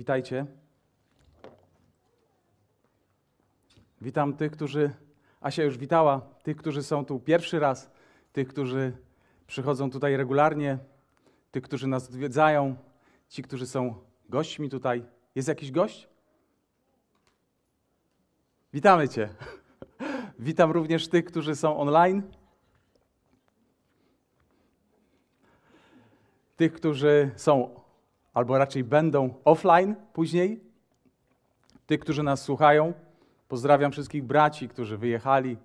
Witajcie. Witam tych, którzy. Asia już witała, tych, którzy są tu pierwszy raz, tych, którzy przychodzą tutaj regularnie, tych, którzy nas odwiedzają, ci, którzy są gośćmi tutaj. Jest jakiś gość? Witamy Cię. Witam również tych, którzy są online. Tych, którzy są albo raczej będą offline później. Tych, którzy nas słuchają. Pozdrawiam wszystkich braci, którzy wyjechali,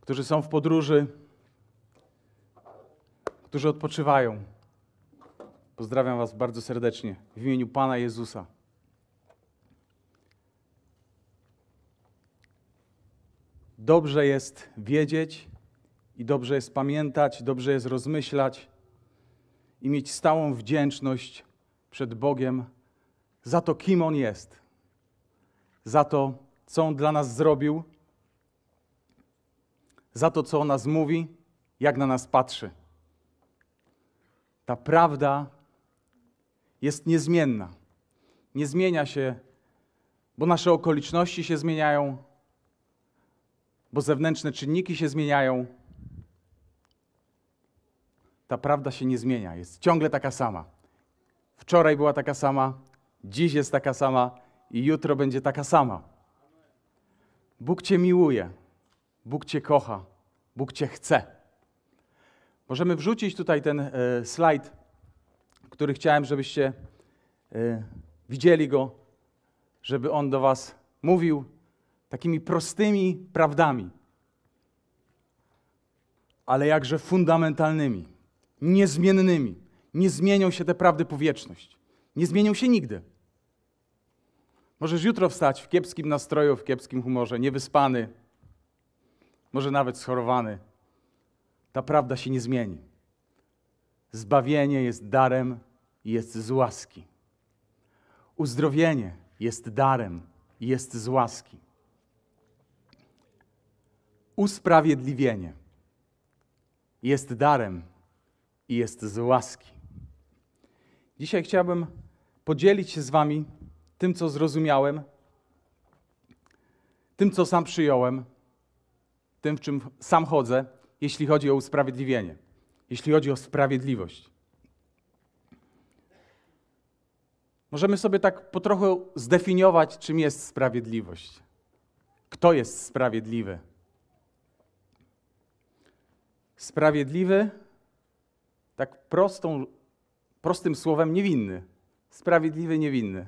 którzy są w podróży, którzy odpoczywają. Pozdrawiam Was bardzo serdecznie w imieniu Pana Jezusa. Dobrze jest wiedzieć i dobrze jest pamiętać, dobrze jest rozmyślać i mieć stałą wdzięczność przed Bogiem za to, kim On jest, za to, co On dla nas zrobił, za to, co o nas mówi, jak na nas patrzy. Ta prawda jest niezmienna. Nie zmienia się, bo nasze okoliczności się zmieniają, bo zewnętrzne czynniki się zmieniają. Ta prawda się nie zmienia, jest ciągle taka sama. Wczoraj była taka sama, dziś jest taka sama i jutro będzie taka sama. Bóg Cię miłuje, Bóg Cię kocha, Bóg Cię chce. Możemy wrzucić tutaj ten e, slajd, który chciałem, żebyście e, widzieli go, żeby on do Was mówił takimi prostymi prawdami, ale jakże fundamentalnymi, niezmiennymi. Nie zmienią się te prawdy po wieczność. Nie zmienią się nigdy. Możesz jutro wstać w kiepskim nastroju, w kiepskim humorze, niewyspany, może nawet schorowany. Ta prawda się nie zmieni. Zbawienie jest darem i jest z łaski. Uzdrowienie jest darem i jest z łaski. Usprawiedliwienie jest darem i jest z łaski. Dzisiaj chciałbym podzielić się z Wami tym, co zrozumiałem, tym, co sam przyjąłem, tym, w czym sam chodzę, jeśli chodzi o usprawiedliwienie, jeśli chodzi o sprawiedliwość. Możemy sobie tak po trochu zdefiniować, czym jest sprawiedliwość. Kto jest sprawiedliwy? Sprawiedliwy, tak prostą, prostym słowem, niewinny. Sprawiedliwy, niewinny.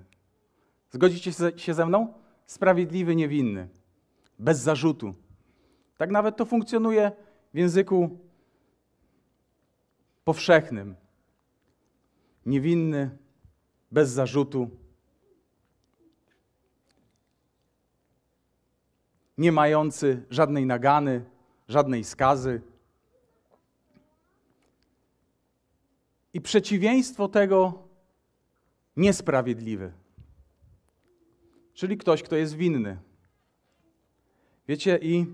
Zgodzicie się ze mną? Sprawiedliwy, niewinny. Bez zarzutu. Tak nawet to funkcjonuje w języku powszechnym. Niewinny, bez zarzutu. Nie mający żadnej nagany, żadnej skazy. I przeciwieństwo tego niesprawiedliwy, czyli ktoś, kto jest winny. Wiecie, i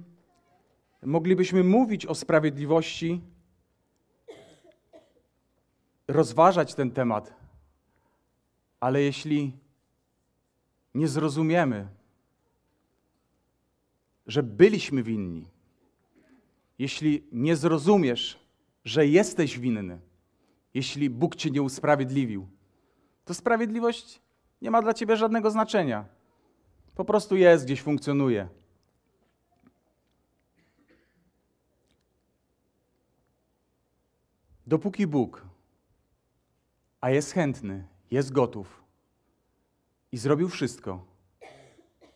moglibyśmy mówić o sprawiedliwości, rozważać ten temat, ale jeśli nie zrozumiemy, że byliśmy winni, jeśli nie zrozumiesz, że jesteś winny, jeśli Bóg cię nie usprawiedliwił, to sprawiedliwość nie ma dla ciebie żadnego znaczenia. Po prostu jest, gdzieś funkcjonuje. Dopóki Bóg, a jest chętny, jest gotów i zrobił wszystko,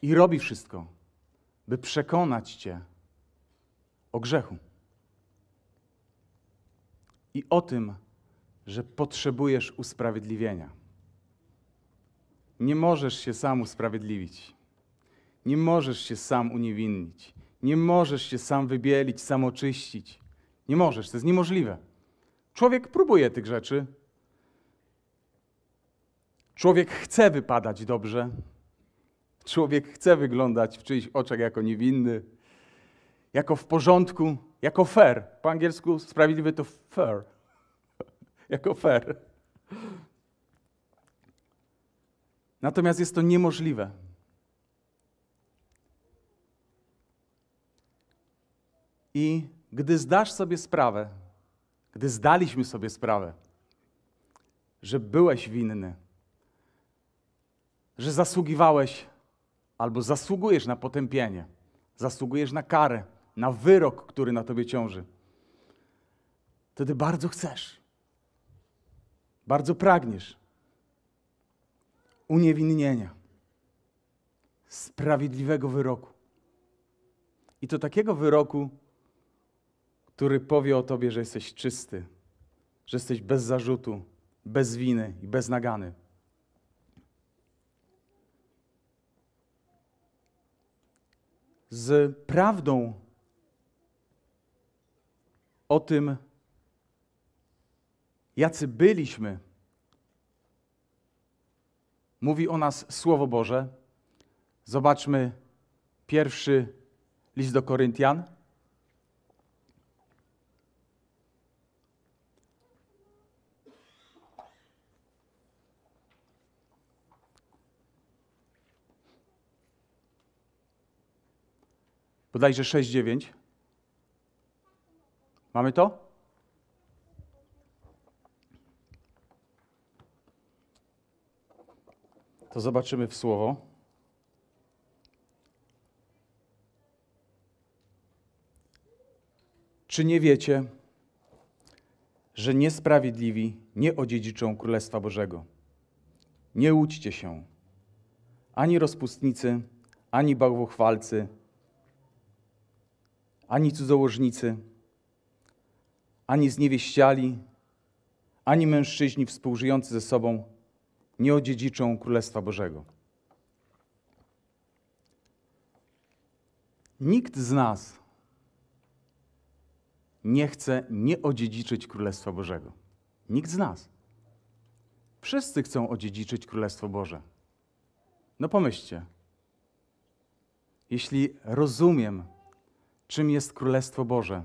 i robi wszystko, by przekonać Cię o grzechu i o tym, że potrzebujesz usprawiedliwienia. Nie możesz się sam usprawiedliwić. Nie możesz się sam uniewinnić. Nie możesz się sam wybielić, sam oczyścić. Nie możesz, to jest niemożliwe. Człowiek próbuje tych rzeczy. Człowiek chce wypadać dobrze. Człowiek chce wyglądać w czyichś oczach jako niewinny, jako w porządku, jako fair. Po angielsku sprawiedliwy to fair jako fair. Natomiast jest to niemożliwe. I gdy zdasz sobie sprawę, gdy zdaliśmy sobie sprawę, że byłeś winny, że zasługiwałeś albo zasługujesz na potępienie, zasługujesz na karę, na wyrok, który na tobie ciąży, wtedy bardzo chcesz, bardzo pragniesz uniewinnienia, sprawiedliwego wyroku. I to takiego wyroku, który powie o tobie, że jesteś czysty, że jesteś bez zarzutu, bez winy i bez nagany. Z prawdą o tym, jacy byliśmy, mówi o nas Słowo Boże. Zobaczmy pierwszy list do Koryntian. Bodajże 6-9. Mamy to? To zobaczymy w słowo. Czy nie wiecie, że niesprawiedliwi nie odziedziczą Królestwa Bożego? Nie łudźcie się. Ani rozpustnicy, ani bałwochwalcy, ani cudzołożnicy, ani zniewieściali, ani mężczyźni współżyjący ze sobą nie odziedziczą Królestwa Bożego. Nikt z nas nie chce nie odziedziczyć Królestwa Bożego. Nikt z nas. Wszyscy chcą odziedziczyć Królestwo Boże. No pomyślcie. Jeśli rozumiem, czym jest Królestwo Boże,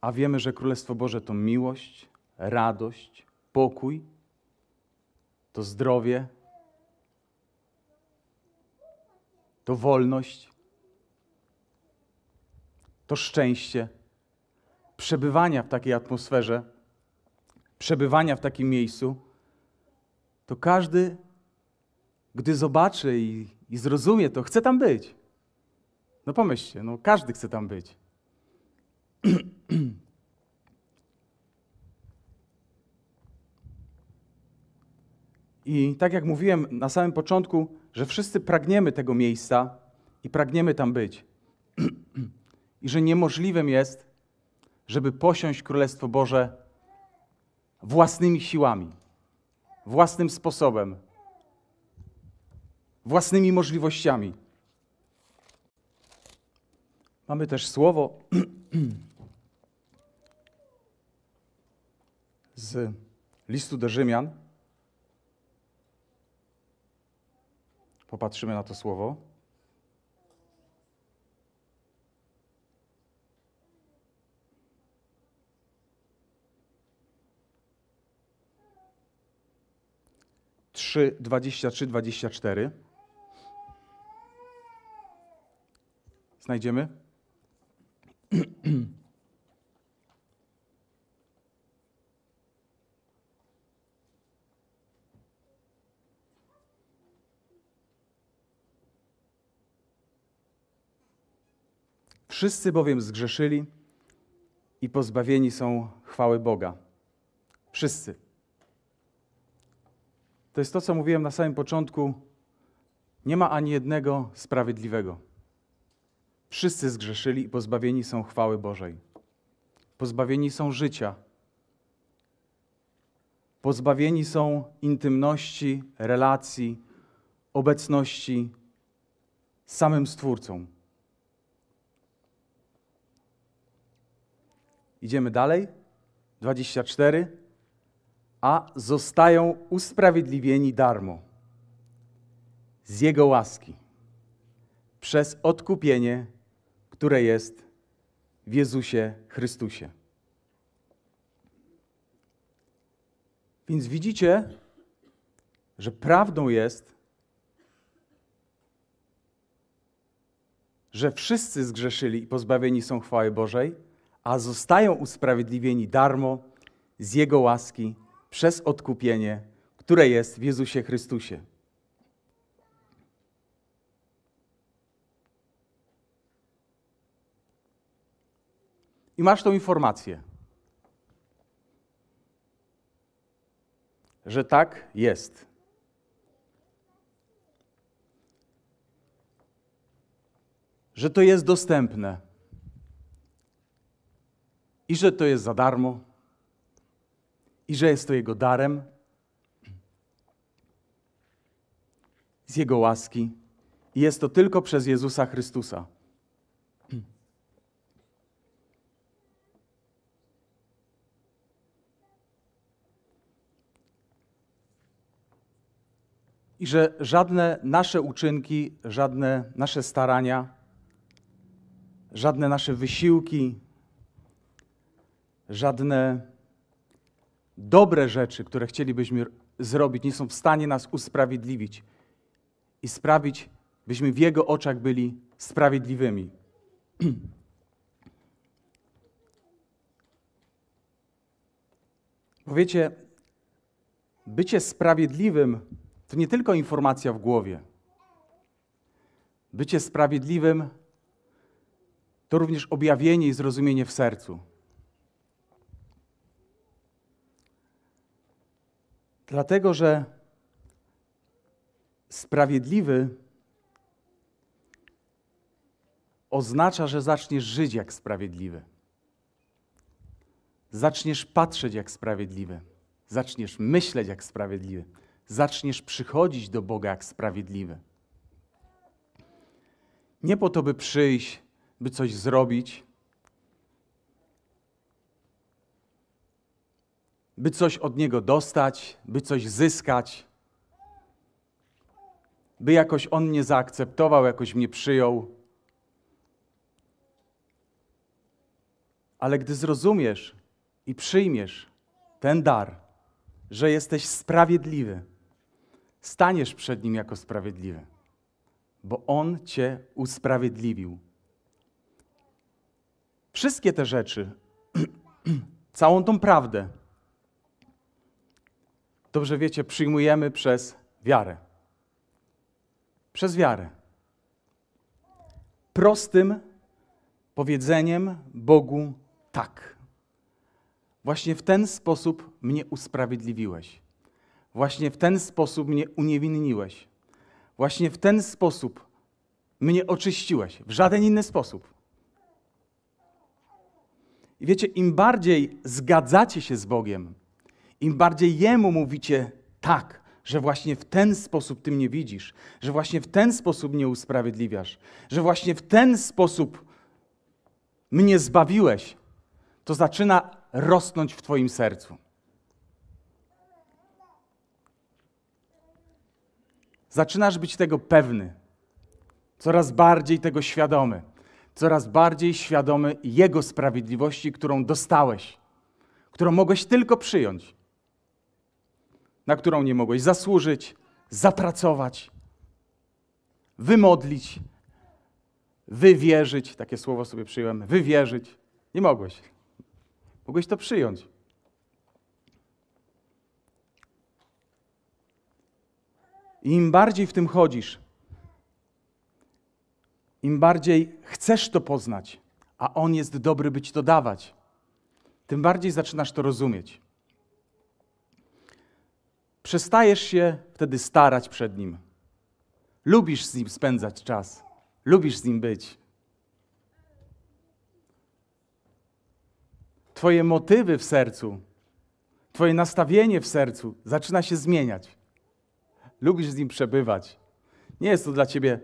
a wiemy, że Królestwo Boże to miłość, radość, pokój, to zdrowie, to wolność, to szczęście, przebywania w takiej atmosferze, przebywania w takim miejscu, to każdy, gdy zobaczy i, i zrozumie to, chce tam być. No pomyślcie, no każdy chce tam być. I tak jak mówiłem na samym początku, że wszyscy pragniemy tego miejsca i pragniemy tam być. I że niemożliwym jest, żeby posiąść Królestwo Boże własnymi siłami, własnym sposobem, własnymi możliwościami. Mamy też słowo z listu do Rzymian. Popatrzymy na to słowo. Trzy, dwadzieścia trzy, dwadzieścia cztery. Znajdziemy? Wszyscy bowiem zgrzeszyli i pozbawieni są chwały Boga. Wszyscy. To jest to, co mówiłem na samym początku. Nie ma ani jednego sprawiedliwego. Wszyscy zgrzeszyli i pozbawieni są chwały Bożej. Pozbawieni są życia. Pozbawieni są intymności, relacji, obecności z samym Stwórcą. Idziemy dalej. 24. A zostają usprawiedliwieni darmo z Jego łaski przez odkupienie, które jest w Jezusie Chrystusie. Więc widzicie, że prawdą jest, że wszyscy zgrzeszyli i pozbawieni są chwały Bożej, a zostają usprawiedliwieni darmo z Jego łaski przez odkupienie, które jest w Jezusie Chrystusie. I masz tą informację, że tak jest. Że to jest dostępne i że to jest za darmo. I że jest to Jego darem. Z Jego łaski. I jest to tylko przez Jezusa Chrystusa. I że żadne nasze uczynki, żadne nasze starania, żadne nasze wysiłki, żadne dobre rzeczy, które chcielibyśmy zrobić, nie są w stanie nas usprawiedliwić i sprawić, byśmy w Jego oczach byli sprawiedliwymi. Bo wiecie, bycie sprawiedliwym to nie tylko informacja w głowie. Bycie sprawiedliwym to również objawienie i zrozumienie w sercu. Dlatego, że sprawiedliwy oznacza, że zaczniesz żyć jak sprawiedliwy. Zaczniesz patrzeć jak sprawiedliwy. Zaczniesz myśleć jak sprawiedliwy. Zaczniesz przychodzić do Boga jak sprawiedliwy. Nie po to, by przyjść, by coś zrobić, by coś od Niego dostać, by coś zyskać, by jakoś On mnie zaakceptował, jakoś mnie przyjął. Ale gdy zrozumiesz i przyjmiesz ten dar, że jesteś sprawiedliwy, staniesz przed Nim jako sprawiedliwy, bo On Cię usprawiedliwił. Wszystkie te rzeczy, całą tą prawdę, dobrze wiecie, przyjmujemy przez wiarę. Przez wiarę. Prostym powiedzeniem Bogu tak. Właśnie w ten sposób mnie usprawiedliwiłeś. Właśnie w ten sposób mnie uniewinniłeś. Właśnie w ten sposób mnie oczyściłeś. W żaden inny sposób. I wiecie, im bardziej zgadzacie się z Bogiem, im bardziej Jemu mówicie tak, że właśnie w ten sposób Ty mnie widzisz, że właśnie w ten sposób mnie usprawiedliwiasz, że właśnie w ten sposób mnie zbawiłeś, to zaczyna rosnąć w Twoim sercu. Zaczynasz być tego pewny, coraz bardziej tego świadomy, coraz bardziej świadomy Jego sprawiedliwości, którą dostałeś, którą mogłeś tylko przyjąć na którą nie mogłeś zasłużyć, zapracować, wymodlić, wywierzyć. Takie słowo sobie przyjąłem. Wywierzyć. Nie mogłeś. Mogłeś to przyjąć. I im bardziej w tym chodzisz, im bardziej chcesz to poznać, a On jest dobry, by ci to dawać, tym bardziej zaczynasz to rozumieć. Przestajesz się wtedy starać przed Nim. Lubisz z Nim spędzać czas. Lubisz z Nim być. Twoje motywy w sercu, Twoje nastawienie w sercu zaczyna się zmieniać. Lubisz z Nim przebywać. Nie jest to dla Ciebie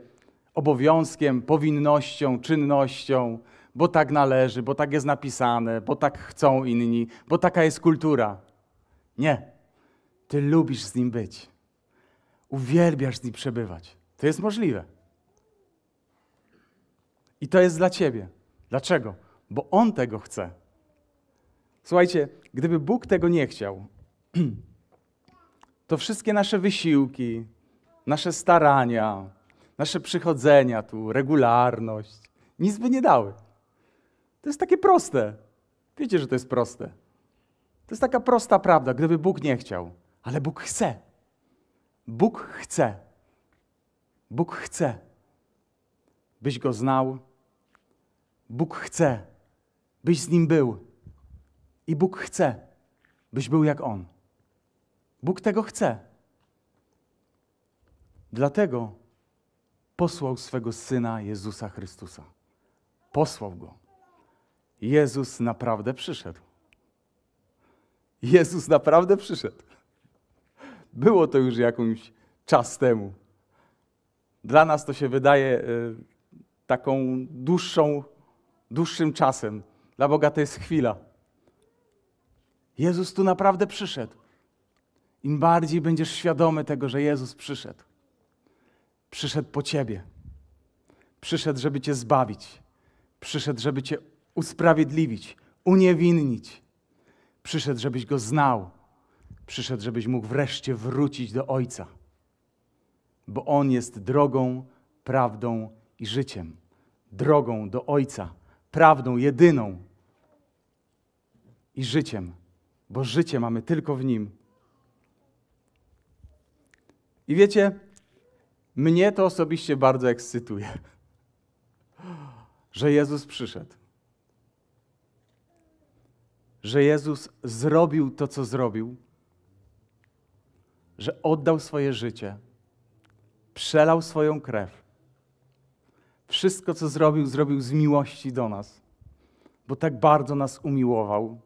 obowiązkiem, powinnością, czynnością, bo tak należy, bo tak jest napisane, bo tak chcą inni, bo taka jest kultura. Nie. Ty lubisz z Nim być. Uwielbiasz z Nim przebywać. To jest możliwe. I to jest dla Ciebie. Dlaczego? Bo On tego chce. Słuchajcie, gdyby Bóg tego nie chciał, to wszystkie nasze wysiłki, nasze starania, nasze przychodzenia tu, regularność, nic by nie dały. To jest takie proste. Wiecie, że to jest proste. To jest taka prosta prawda, gdyby Bóg nie chciał, ale Bóg chce. Bóg chce. Bóg chce, byś go znał. Bóg chce, byś z nim był. I Bóg chce, byś był jak on. Bóg tego chce. Dlatego posłał swego syna Jezusa Chrystusa. Posłał go. Jezus naprawdę przyszedł. Jezus naprawdę przyszedł. Było to już jakąś czas temu. Dla nas to się wydaje y, taką dłuższą, dłuższym czasem. Dla Boga to jest chwila. Jezus tu naprawdę przyszedł. Im bardziej będziesz świadomy tego, że Jezus przyszedł, przyszedł po ciebie, przyszedł, żeby cię zbawić, przyszedł, żeby cię usprawiedliwić, uniewinnić, przyszedł, żebyś go znał, przyszedł, żebyś mógł wreszcie wrócić do Ojca, bo On jest drogą, prawdą i życiem. Drogą do Ojca, prawdą jedyną i życiem, bo życie mamy tylko w Nim. I wiecie, mnie to osobiście bardzo ekscytuje, że Jezus przyszedł. Że Jezus zrobił to, co zrobił, że oddał swoje życie, przelał swoją krew. Wszystko, co zrobił, zrobił z miłości do nas, bo tak bardzo nas umiłował,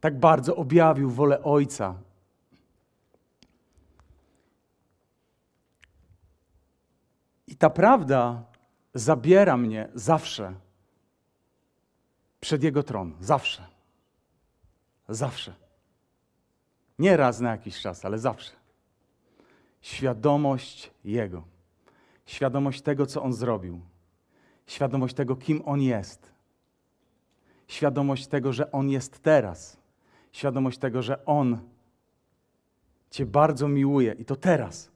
tak bardzo objawił wolę Ojca I ta prawda zabiera mnie zawsze przed Jego tron. Zawsze. Zawsze. Nie raz na jakiś czas, ale zawsze. Świadomość Jego. Świadomość tego, co On zrobił. Świadomość tego, kim On jest. Świadomość tego, że On jest teraz. Świadomość tego, że On Cię bardzo miłuje i to teraz.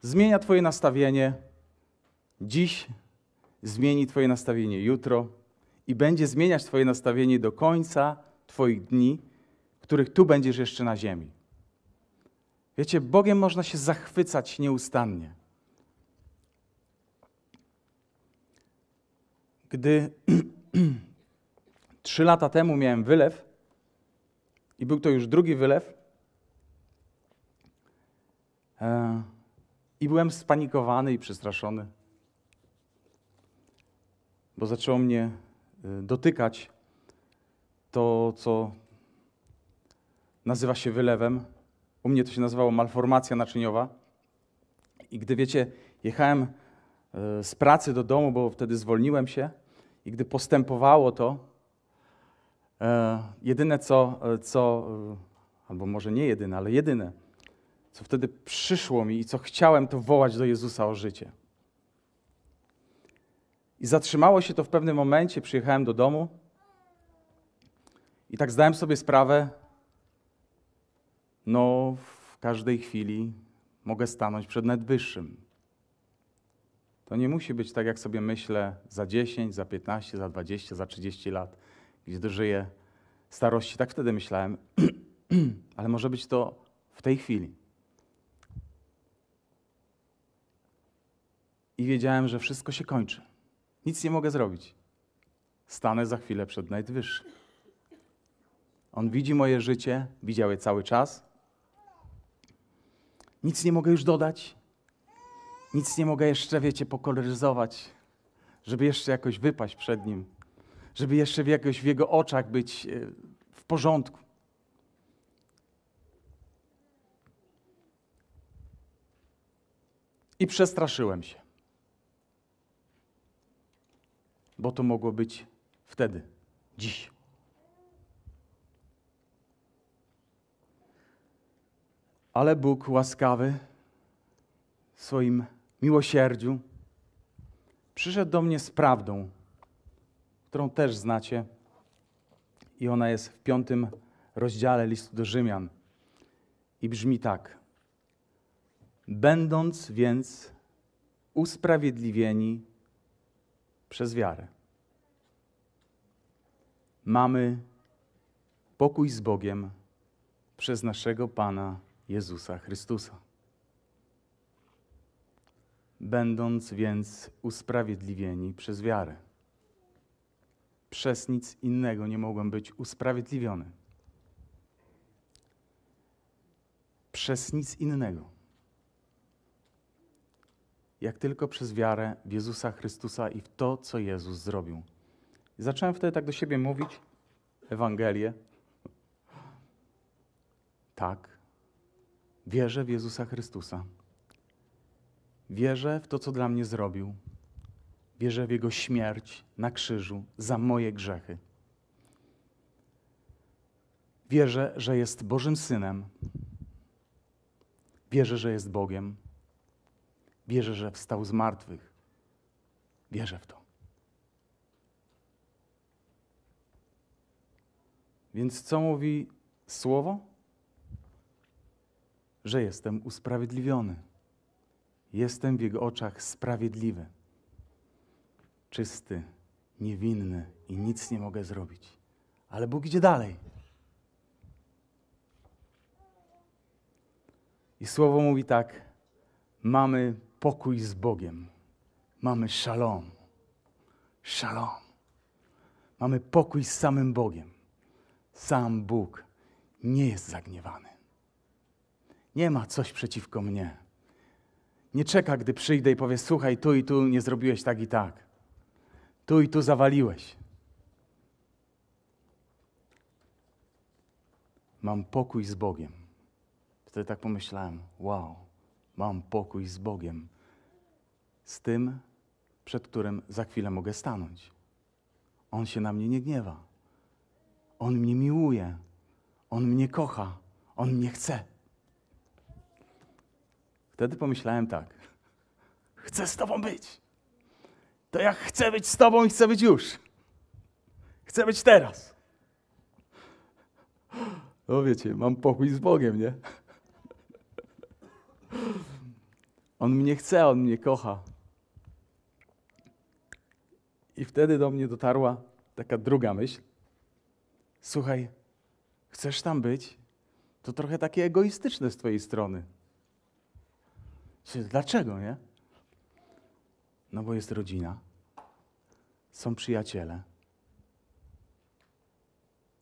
zmienia Twoje nastawienie dziś, zmieni Twoje nastawienie jutro i będzie zmieniać Twoje nastawienie do końca Twoich dni, których tu będziesz jeszcze na ziemi. Wiecie, Bogiem można się zachwycać nieustannie. Gdy trzy lata temu miałem wylew, i był to już drugi wylew, e, i byłem spanikowany i przestraszony, bo zaczęło mnie dotykać to, co nazywa się wylewem. U mnie to się nazywało malformacja naczyniowa. I gdy wiecie, jechałem y, z pracy do domu, bo wtedy zwolniłem się, i gdy postępowało to, e, jedyne co, e, co, e, albo może nie jedyne, ale jedyne, co wtedy przyszło mi i co chciałem, to wołać do Jezusa o życie. I zatrzymało się to w pewnym momencie, przyjechałem do domu i tak zdałem sobie sprawę, no w każdej chwili mogę stanąć przed Najwyższym. To nie musi być tak, jak sobie myślę, za 10, za 15, za 20, za 30 lat, gdzie dożyję starości. Tak wtedy myślałem, ale może być to w tej chwili. i wiedziałem, że wszystko się kończy. Nic nie mogę zrobić. Stanę za chwilę przed Najwyższym. On widzi moje życie, widział je cały czas. Nic nie mogę już dodać. Nic nie mogę jeszcze, wiecie, pokoloryzować, żeby jeszcze jakoś wypaść przed Nim, żeby jeszcze jakoś w Jego oczach być e, w porządku. I przestraszyłem się. Bo to mogło być wtedy, dziś. Ale Bóg łaskawy w swoim miłosierdziu przyszedł do mnie z prawdą, którą też znacie. I ona jest w piątym rozdziale listu do Rzymian i brzmi tak. Będąc więc usprawiedliwieni przez wiarę, mamy pokój z Bogiem przez naszego Pana Jezusa Chrystusa. Będąc więc usprawiedliwieni przez wiarę. Przez nic innego nie mogłem być usprawiedliwiony. Przez nic innego. Jak tylko przez wiarę w Jezusa Chrystusa i w to, co Jezus zrobił. I zacząłem wtedy tak do siebie mówić Ewangelię. Tak, wierzę w Jezusa Chrystusa. Wierzę w to, co dla mnie zrobił. Wierzę w Jego śmierć na krzyżu za moje grzechy. Wierzę, że jest Bożym Synem. Wierzę, że jest Bogiem. Wierzę, że wstał z martwych. Wierzę w to. Więc co mówi Słowo? Że jestem usprawiedliwiony. Jestem w Jego oczach sprawiedliwy, czysty, niewinny i nic nie mogę zrobić. Ale Bóg idzie dalej. I Słowo mówi tak: mamy pokój z Bogiem, mamy szalom. Szalom. Mamy pokój z samym Bogiem. Sam Bóg nie jest zagniewany. Nie ma coś przeciwko mnie. Nie czeka, gdy przyjdę i powie: Słuchaj, tu i tu nie zrobiłeś tak i tak. Tu i tu zawaliłeś. Mam pokój z Bogiem. Wtedy tak pomyślałem: Wow, mam pokój z Bogiem. Z tym, przed którym za chwilę mogę stanąć. On się na mnie nie gniewa. On mnie miłuje. On mnie kocha. On mnie chce. Wtedy pomyślałem tak. Chcę z Tobą być. To jak chcę być z Tobą i chcę być już. Chcę być teraz. No wiecie, mam pokój z Bogiem, nie? On mnie chce, on mnie kocha. I wtedy do mnie dotarła taka druga myśl. Słuchaj, chcesz tam być? To trochę takie egoistyczne z Twojej strony. Dlaczego, nie? No bo jest rodzina, są przyjaciele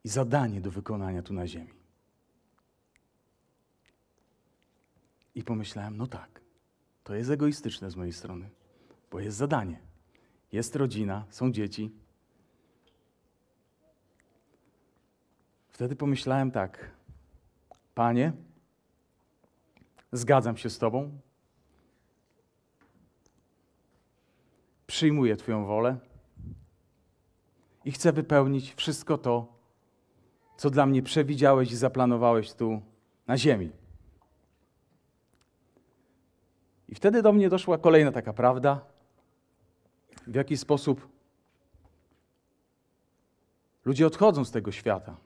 i zadanie do wykonania tu na ziemi. I pomyślałem, no tak, to jest egoistyczne z mojej strony, bo jest zadanie. Jest rodzina, są dzieci. Wtedy pomyślałem tak, Panie, zgadzam się z Tobą, przyjmuję Twoją wolę i chcę wypełnić wszystko to, co dla mnie przewidziałeś i zaplanowałeś tu na ziemi. I wtedy do mnie doszła kolejna taka prawda, w jaki sposób ludzie odchodzą z tego świata.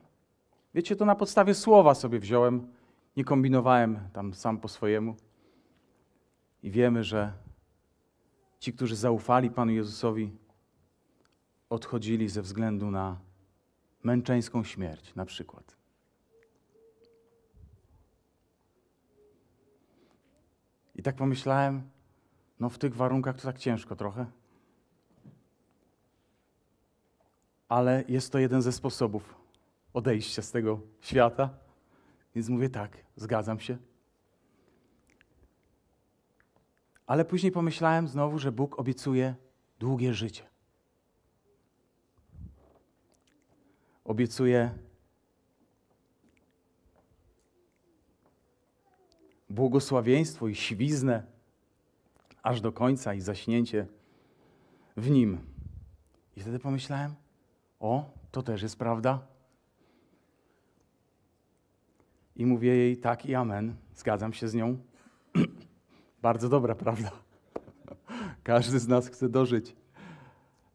Wiecie, to na podstawie słowa sobie wziąłem, nie kombinowałem tam sam po swojemu. I wiemy, że ci, którzy zaufali Panu Jezusowi, odchodzili ze względu na męczeńską śmierć, na przykład. I tak pomyślałem, no w tych warunkach to tak ciężko trochę. Ale jest to jeden ze sposobów odejścia z tego świata. Więc mówię tak, zgadzam się. Ale później pomyślałem znowu, że Bóg obiecuje długie życie. Obiecuje błogosławieństwo i siwiznę aż do końca i zaśnięcie w nim. I wtedy pomyślałem, o, to też jest prawda. I mówię jej tak i amen, zgadzam się z nią. Bardzo dobra prawda. Każdy z nas chce dożyć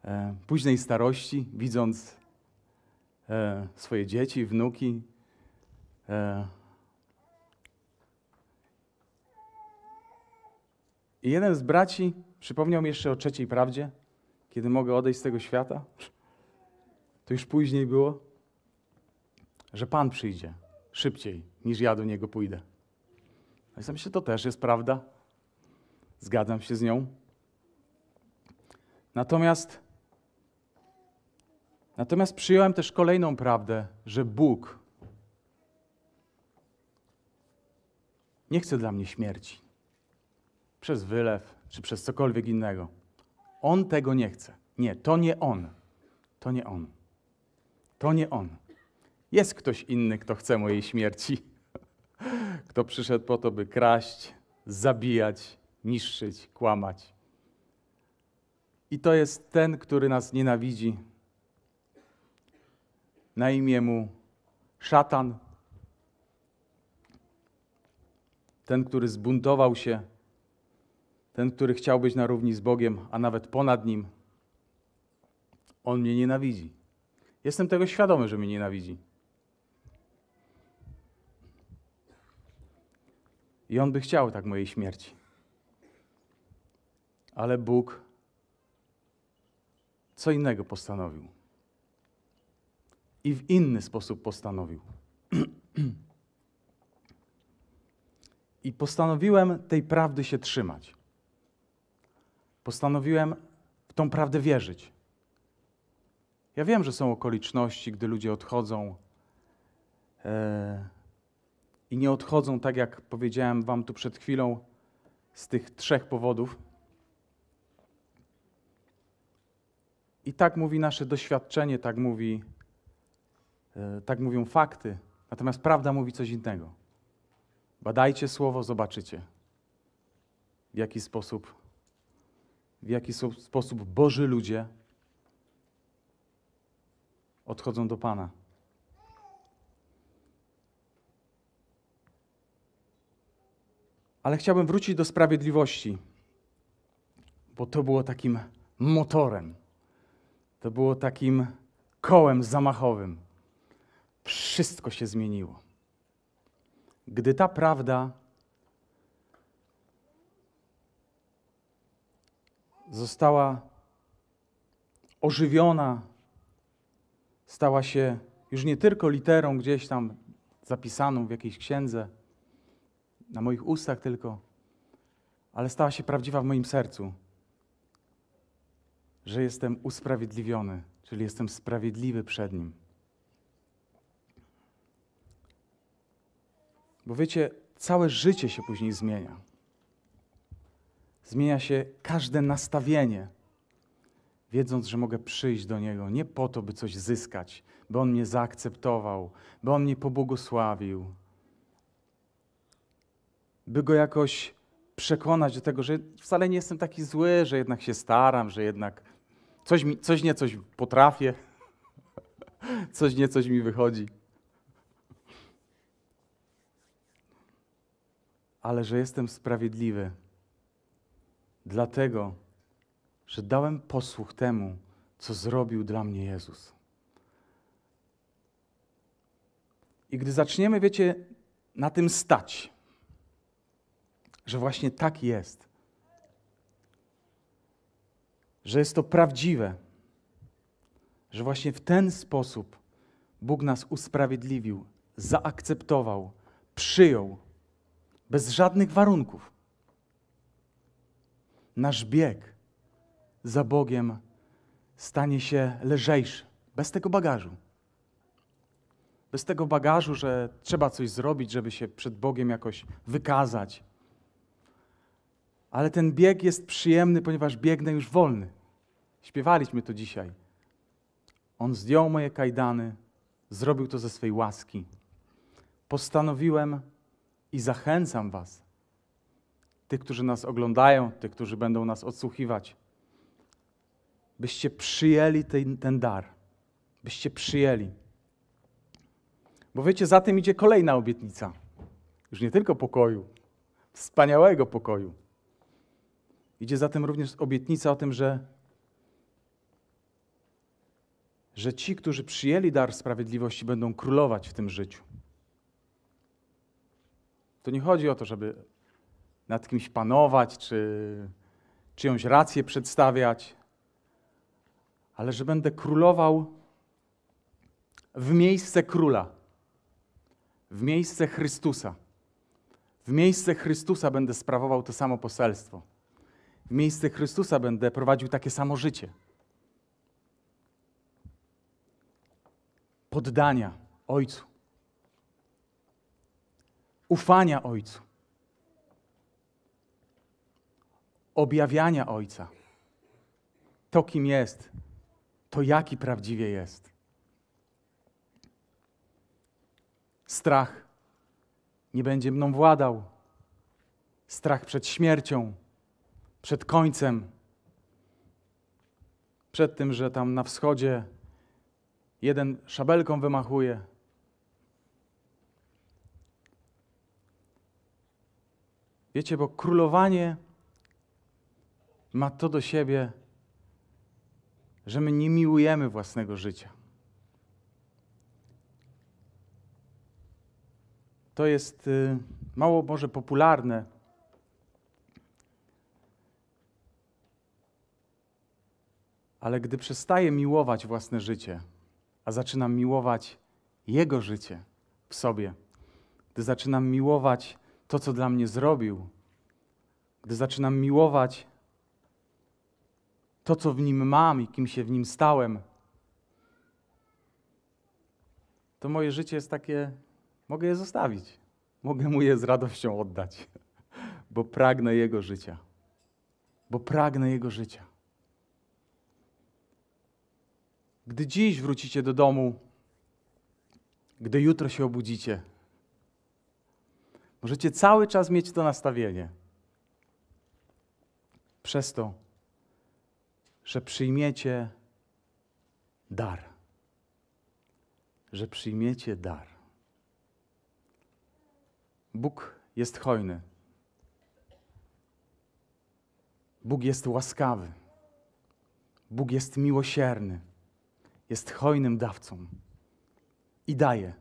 e, późnej starości, widząc e, swoje dzieci, wnuki, E, I jeden z braci przypomniał mi jeszcze o trzeciej prawdzie, kiedy mogę odejść z tego świata. To już później było, że Pan przyjdzie szybciej niż ja do Niego pójdę. A ja myślę, to też jest prawda. Zgadzam się z nią. Natomiast, natomiast przyjąłem też kolejną prawdę, że Bóg nie chce dla mnie śmierci. Przez wylew, czy przez cokolwiek innego. On tego nie chce. Nie, to nie On. To nie On. To nie On. Jest ktoś inny, kto chce mojej śmierci. Kto przyszedł po to, by kraść, zabijać, niszczyć, kłamać. I to jest ten, który nas nienawidzi. Na imię mu szatan. Ten, który zbuntował się. Ten, który chciał być na równi z Bogiem, a nawet ponad nim. On mnie nienawidzi. Jestem tego świadomy, że mnie nienawidzi. I on by chciał tak mojej śmierci. Ale Bóg co innego postanowił. I w inny sposób postanowił. I postanowiłem tej prawdy się trzymać. Postanowiłem w tą prawdę wierzyć. Ja wiem, że są okoliczności, gdy ludzie odchodzą e, i nie odchodzą, tak jak powiedziałem Wam tu przed chwilą, z tych trzech powodów. I tak mówi nasze doświadczenie, tak, mówi, e, tak mówią fakty. Natomiast prawda mówi coś innego. Badajcie słowo, zobaczycie, w jaki sposób, w jaki sposób Boży ludzie odchodzą do Pana. Ale chciałbym wrócić do sprawiedliwości, bo to było takim motorem, to było takim kołem zamachowym. Wszystko się zmieniło. Gdy ta prawda została ożywiona, stała się już nie tylko literą gdzieś tam zapisaną w jakiejś księdze, na moich ustach tylko, ale stała się prawdziwa w moim sercu, że jestem usprawiedliwiony, czyli jestem sprawiedliwy przed Nim. Bo wiecie, całe życie się później zmienia. Zmienia się każde nastawienie, wiedząc, że mogę przyjść do Niego nie po to, by coś zyskać, by On mnie zaakceptował, by On mnie pobłogosławił, by Go jakoś przekonać do tego, że wcale nie jestem taki zły, że jednak się staram, że jednak coś, mi, coś nie coś potrafię, coś nie coś mi wychodzi. Ale że jestem sprawiedliwy, dlatego, że dałem posłuch temu, co zrobił dla mnie Jezus. I gdy zaczniemy, wiecie, na tym stać, że właśnie tak jest, że jest to prawdziwe, że właśnie w ten sposób Bóg nas usprawiedliwił, zaakceptował, przyjął, bez żadnych warunków. Nasz bieg za Bogiem stanie się lżejszy, bez tego bagażu. Bez tego bagażu, że trzeba coś zrobić, żeby się przed Bogiem jakoś wykazać. Ale ten bieg jest przyjemny, ponieważ biegnę już wolny. Śpiewaliśmy to dzisiaj. On zdjął moje kajdany, zrobił to ze swej łaski. Postanowiłem i zachęcam Was, tych, którzy nas oglądają, tych, którzy będą nas odsłuchiwać, byście przyjęli ten, ten dar, byście przyjęli. Bo wiecie, za tym idzie kolejna obietnica. Już nie tylko pokoju, wspaniałego pokoju. Idzie za tym również obietnica o tym, że, że ci, którzy przyjęli dar sprawiedliwości, będą królować w tym życiu. To nie chodzi o to, żeby nad kimś panować, czy czyjąś rację przedstawiać, ale że będę królował w miejsce króla, w miejsce Chrystusa. W miejsce Chrystusa będę sprawował to samo poselstwo. W miejsce Chrystusa będę prowadził takie samo życie. Poddania Ojcu. Ufania Ojcu. Objawiania Ojca. To, kim jest, to jaki prawdziwie jest. Strach nie będzie mną władał. Strach przed śmiercią, przed końcem, przed tym, że tam na wschodzie jeden szabelką wymachuje. Wiecie, bo królowanie ma to do siebie, że my nie miłujemy własnego życia. To jest y, mało może popularne. Ale gdy przestaję miłować własne życie, a zaczynam miłować Jego życie w sobie, gdy zaczynam miłować to, co dla mnie zrobił, gdy zaczynam miłować to, co w nim mam i kim się w nim stałem, to moje życie jest takie, mogę je zostawić. Mogę mu je z radością oddać, bo pragnę jego życia. Bo pragnę jego życia. Gdy dziś wrócicie do domu, gdy jutro się obudzicie, możecie cały czas mieć to nastawienie. Przez to, że przyjmiecie dar. Że przyjmiecie dar. Bóg jest hojny. Bóg jest łaskawy. Bóg jest miłosierny. Jest hojnym dawcą. I daje.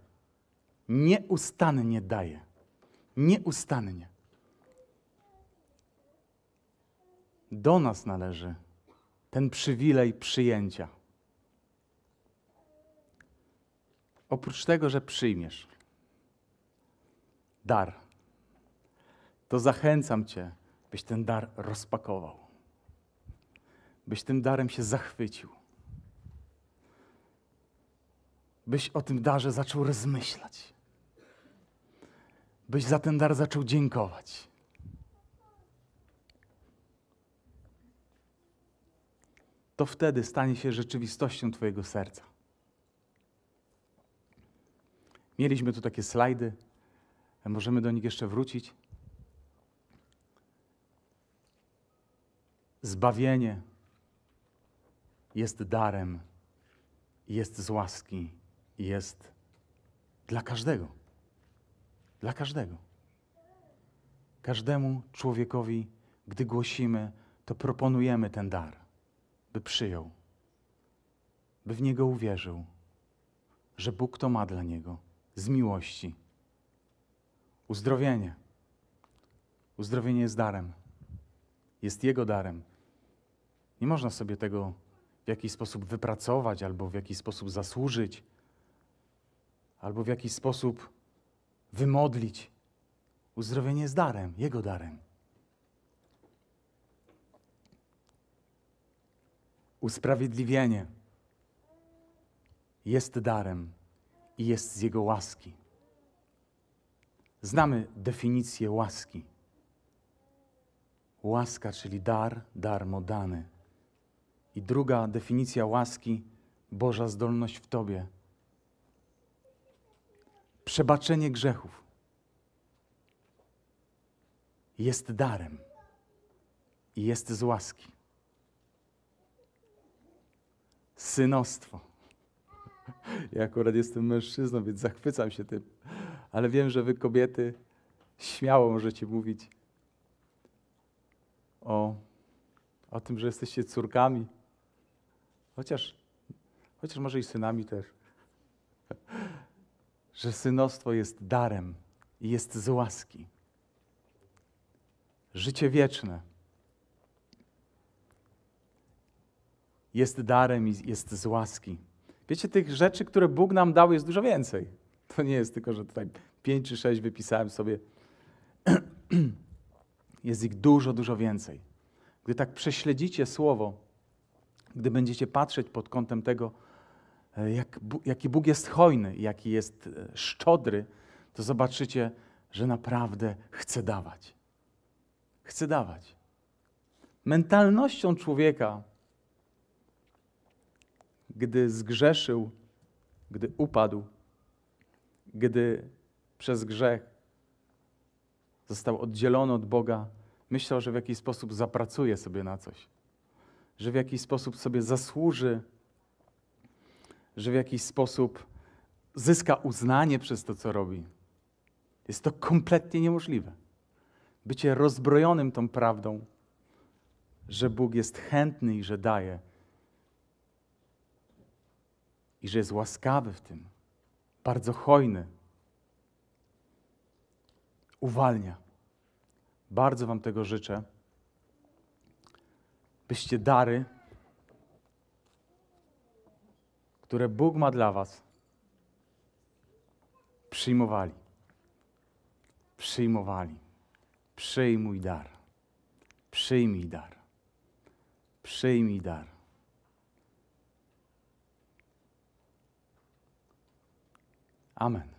Nieustannie daje. Nieustannie. Do nas należy ten przywilej przyjęcia. Oprócz tego, że przyjmiesz dar, to zachęcam Cię, byś ten dar rozpakował, byś tym darem się zachwycił, byś o tym darze zaczął rozmyślać, byś za ten dar zaczął dziękować. To wtedy stanie się rzeczywistością Twojego serca. Mieliśmy tu takie slajdy. Możemy do nich jeszcze wrócić. Zbawienie jest darem, jest z łaski, jest dla każdego. Dla każdego. Każdemu człowiekowi, gdy głosimy, to proponujemy ten dar, by przyjął, by w niego uwierzył, że Bóg to ma dla niego z miłości Uzdrowienie. Uzdrowienie jest darem. Jest Jego darem. Nie można sobie tego w jakiś sposób wypracować, albo w jakiś sposób zasłużyć, albo w jakiś sposób wymodlić. Uzdrowienie jest darem, Jego darem. Usprawiedliwienie jest darem i jest z Jego łaski. Znamy definicję łaski. Łaska, czyli dar, darmo dany. I druga definicja łaski, Boża zdolność w Tobie. Przebaczenie grzechów jest darem i jest z łaski. Synostwo. Ja akurat jestem mężczyzną, więc zachwycam się tym ale wiem, że wy kobiety śmiało możecie mówić o, o tym, że jesteście córkami, chociaż, chociaż może i synami też, że synostwo jest darem i jest z łaski. Życie wieczne jest darem i jest z łaski. Wiecie, tych rzeczy, które Bóg nam dał, jest dużo więcej. To nie jest tylko, że tutaj pięć czy sześć wypisałem sobie. Jest ich dużo, dużo więcej. Gdy tak prześledzicie słowo, gdy będziecie patrzeć pod kątem tego, jak, jaki Bóg jest hojny, jaki jest e, szczodry, to zobaczycie, że naprawdę chce dawać. Chce dawać. Mentalnością człowieka, gdy zgrzeszył, gdy upadł, gdy przez grzech został oddzielony od Boga, myślał, że w jakiś sposób zapracuje sobie na coś, że w jakiś sposób sobie zasłuży, że w jakiś sposób zyska uznanie przez to, co robi. Jest to kompletnie niemożliwe. Bycie rozbrojonym tą prawdą, że Bóg jest chętny i że daje, i że jest łaskawy w tym, bardzo hojny, uwalnia. Bardzo Wam tego życzę, byście dary, które Bóg ma dla Was, przyjmowali. Przyjmowali. Przyjmuj dar. Przyjmij dar. Przyjmij dar. Amen.